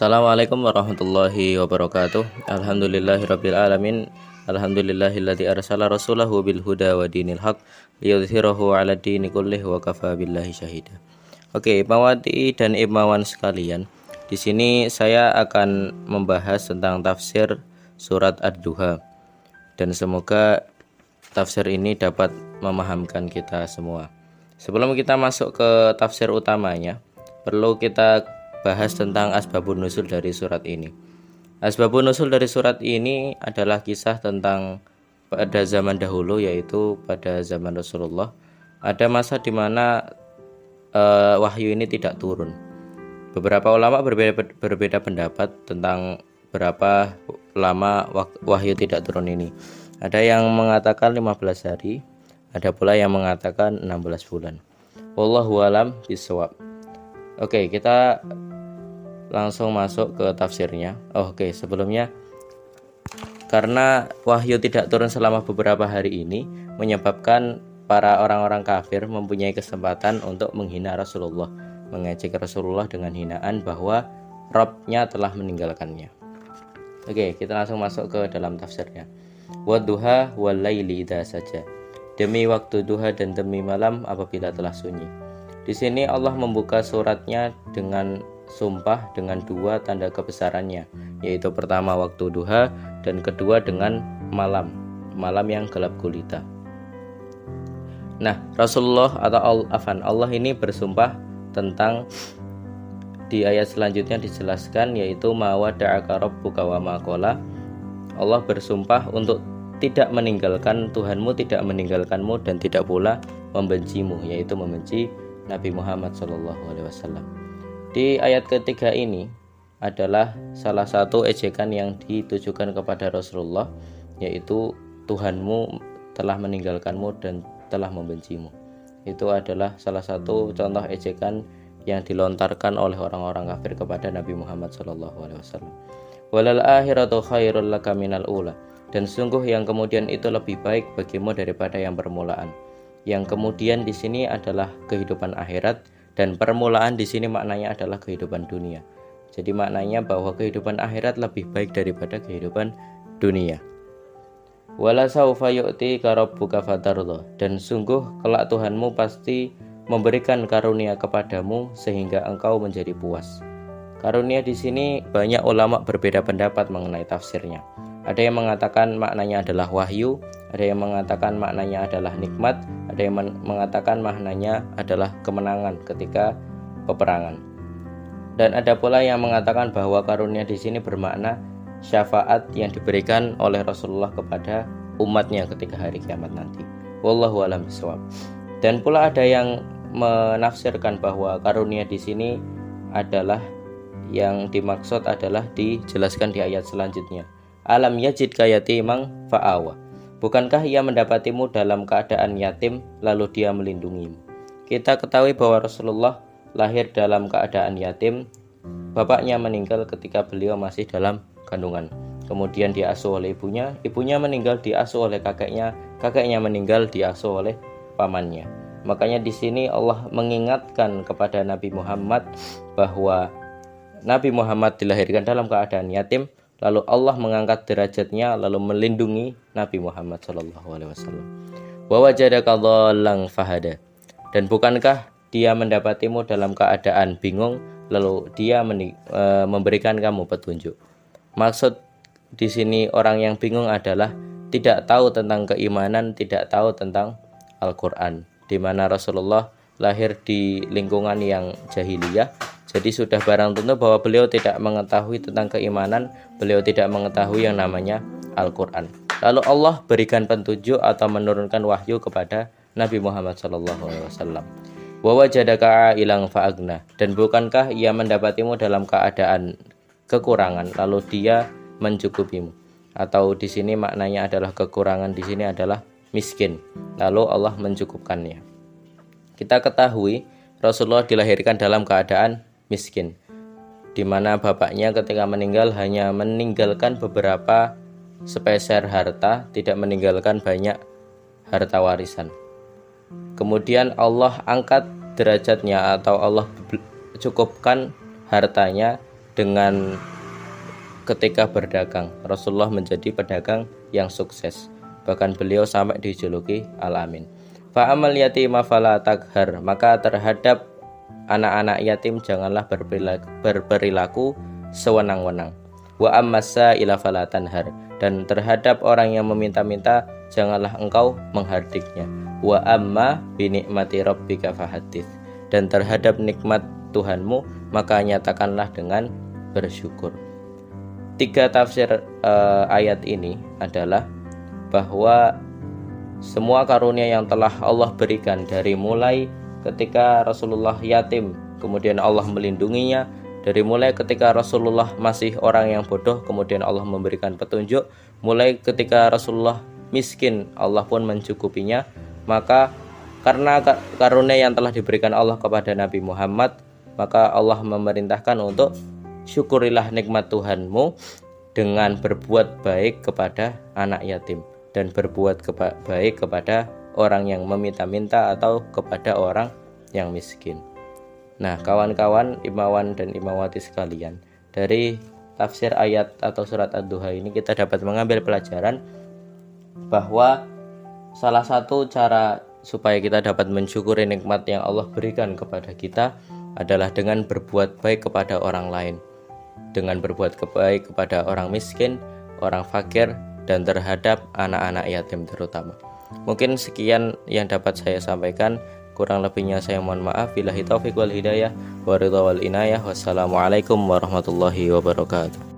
Assalamualaikum warahmatullahi wabarakatuh Alhamdulillahirabbil alamin Alhamdulillahilladzi arsala rasulahu bil huda wa dinil haq liyudhhirahu 'ala dini kullih wa kafa billahi syahida. Oke, Mawati dan Imawan sekalian, di sini saya akan membahas tentang tafsir surat Ad-Duha. Dan semoga tafsir ini dapat memahamkan kita semua. Sebelum kita masuk ke tafsir utamanya, perlu kita bahas tentang asbabun nusul dari surat ini. Asbabun nusul dari surat ini adalah kisah tentang pada zaman dahulu yaitu pada zaman Rasulullah ada masa di mana uh, wahyu ini tidak turun. Beberapa ulama berbeda berbeda pendapat tentang berapa lama wahyu tidak turun ini. Ada yang mengatakan 15 hari, ada pula yang mengatakan 16 bulan. Wallahu alam bisawab. Oke, kita langsung masuk ke tafsirnya. Oh, Oke, okay. sebelumnya karena wahyu tidak turun selama beberapa hari ini menyebabkan para orang-orang kafir mempunyai kesempatan untuk menghina Rasulullah, mengejek Rasulullah dengan hinaan bahwa Robnya telah meninggalkannya. Oke, kita langsung masuk ke dalam tafsirnya. Waduha walaili saja. Demi waktu duha dan demi malam apabila telah sunyi. Di sini Allah membuka suratnya dengan sumpah dengan dua tanda kebesarannya, yaitu pertama waktu duha dan kedua dengan malam, malam yang gelap gulita. Nah, Rasulullah atau Afan Allah ini bersumpah tentang di ayat selanjutnya dijelaskan yaitu mawada'aka rabbuka wa maqala. Allah bersumpah untuk tidak meninggalkan Tuhanmu tidak meninggalkanmu dan tidak pula membencimu yaitu membenci Nabi Muhammad SAW. Di ayat ketiga ini adalah salah satu ejekan yang ditujukan kepada Rasulullah yaitu Tuhanmu telah meninggalkanmu dan telah membencimu. Itu adalah salah satu contoh ejekan yang dilontarkan oleh orang-orang kafir kepada Nabi Muhammad SAW. Walal akhiratu khairul laka minal ula. Dan sungguh yang kemudian itu lebih baik bagimu daripada yang permulaan. Yang kemudian di sini adalah kehidupan akhirat dan permulaan di sini maknanya adalah kehidupan dunia. Jadi maknanya bahwa kehidupan akhirat lebih baik daripada kehidupan dunia. Wala saufa yu'ti karabbuka fatarlo dan sungguh kelak Tuhanmu pasti memberikan karunia kepadamu sehingga engkau menjadi puas. Karunia di sini banyak ulama berbeda pendapat mengenai tafsirnya. Ada yang mengatakan maknanya adalah wahyu, ada yang mengatakan maknanya adalah nikmat, ada yang mengatakan maknanya adalah kemenangan ketika peperangan. Dan ada pula yang mengatakan bahwa karunia di sini bermakna syafaat yang diberikan oleh Rasulullah kepada umatnya ketika hari kiamat nanti. Wallahu a'lam bishawab. Dan pula ada yang menafsirkan bahwa karunia di sini adalah yang dimaksud adalah dijelaskan di ayat selanjutnya Alam yajid yatimang fa'awa. Bukankah ia mendapatimu dalam keadaan yatim lalu dia melindungimu? Kita ketahui bahwa Rasulullah lahir dalam keadaan yatim. Bapaknya meninggal ketika beliau masih dalam kandungan. Kemudian diasuh oleh ibunya, ibunya meninggal diasuh oleh kakeknya, kakeknya meninggal diasuh oleh pamannya. Makanya di sini Allah mengingatkan kepada Nabi Muhammad bahwa Nabi Muhammad dilahirkan dalam keadaan yatim Lalu Allah mengangkat derajatnya lalu melindungi Nabi Muhammad Shallallahu Alaihi Wasallam. fahada. Dan bukankah dia mendapatimu dalam keadaan bingung lalu dia e, memberikan kamu petunjuk. Maksud di sini orang yang bingung adalah tidak tahu tentang keimanan, tidak tahu tentang Al-Qur'an. Di mana Rasulullah lahir di lingkungan yang jahiliyah jadi sudah barang tentu bahwa beliau tidak mengetahui tentang keimanan, beliau tidak mengetahui yang namanya Al-Quran. Lalu Allah berikan petunjuk atau menurunkan wahyu kepada Nabi Muhammad SAW. Wa jadaka ilang fa'agna dan bukankah ia mendapatimu dalam keadaan kekurangan lalu dia mencukupimu atau di sini maknanya adalah kekurangan di sini adalah miskin lalu Allah mencukupkannya. Kita ketahui Rasulullah dilahirkan dalam keadaan miskin di mana bapaknya ketika meninggal hanya meninggalkan beberapa sepeser harta, tidak meninggalkan banyak harta warisan. Kemudian Allah angkat derajatnya atau Allah cukupkan hartanya dengan ketika berdagang. Rasulullah menjadi pedagang yang sukses. Bahkan beliau sampai dijuluki Al-Amin. Fa'amal yatim fala taghar. Maka terhadap anak-anak yatim janganlah berperilaku, berperilaku sewenang-wenang. Wa ammasa ila fala tanhar. Dan terhadap orang yang meminta-minta janganlah engkau menghardiknya. Wa amma binikmati rabbika fahadith. Dan terhadap nikmat Tuhanmu maka nyatakanlah dengan bersyukur. Tiga tafsir uh, ayat ini adalah bahwa semua karunia yang telah Allah berikan dari mulai ketika Rasulullah yatim, kemudian Allah melindunginya, dari mulai ketika Rasulullah masih orang yang bodoh, kemudian Allah memberikan petunjuk, mulai ketika Rasulullah miskin, Allah pun mencukupinya, maka karena karunia yang telah diberikan Allah kepada Nabi Muhammad, maka Allah memerintahkan untuk syukurilah nikmat Tuhanmu dengan berbuat baik kepada anak yatim dan berbuat baik kepada orang yang meminta-minta atau kepada orang yang miskin. Nah, kawan-kawan imawan dan imawati sekalian, dari tafsir ayat atau surat Ad-Duha ini kita dapat mengambil pelajaran bahwa salah satu cara supaya kita dapat mensyukuri nikmat yang Allah berikan kepada kita adalah dengan berbuat baik kepada orang lain, dengan berbuat baik kepada orang miskin, orang fakir, dan terhadap anak-anak yatim terutama. Mungkin sekian yang dapat saya sampaikan. Kurang lebihnya saya mohon maaf. Billahi taufiq wal hidayah. Wal inayah. Wassalamualaikum warahmatullahi wabarakatuh.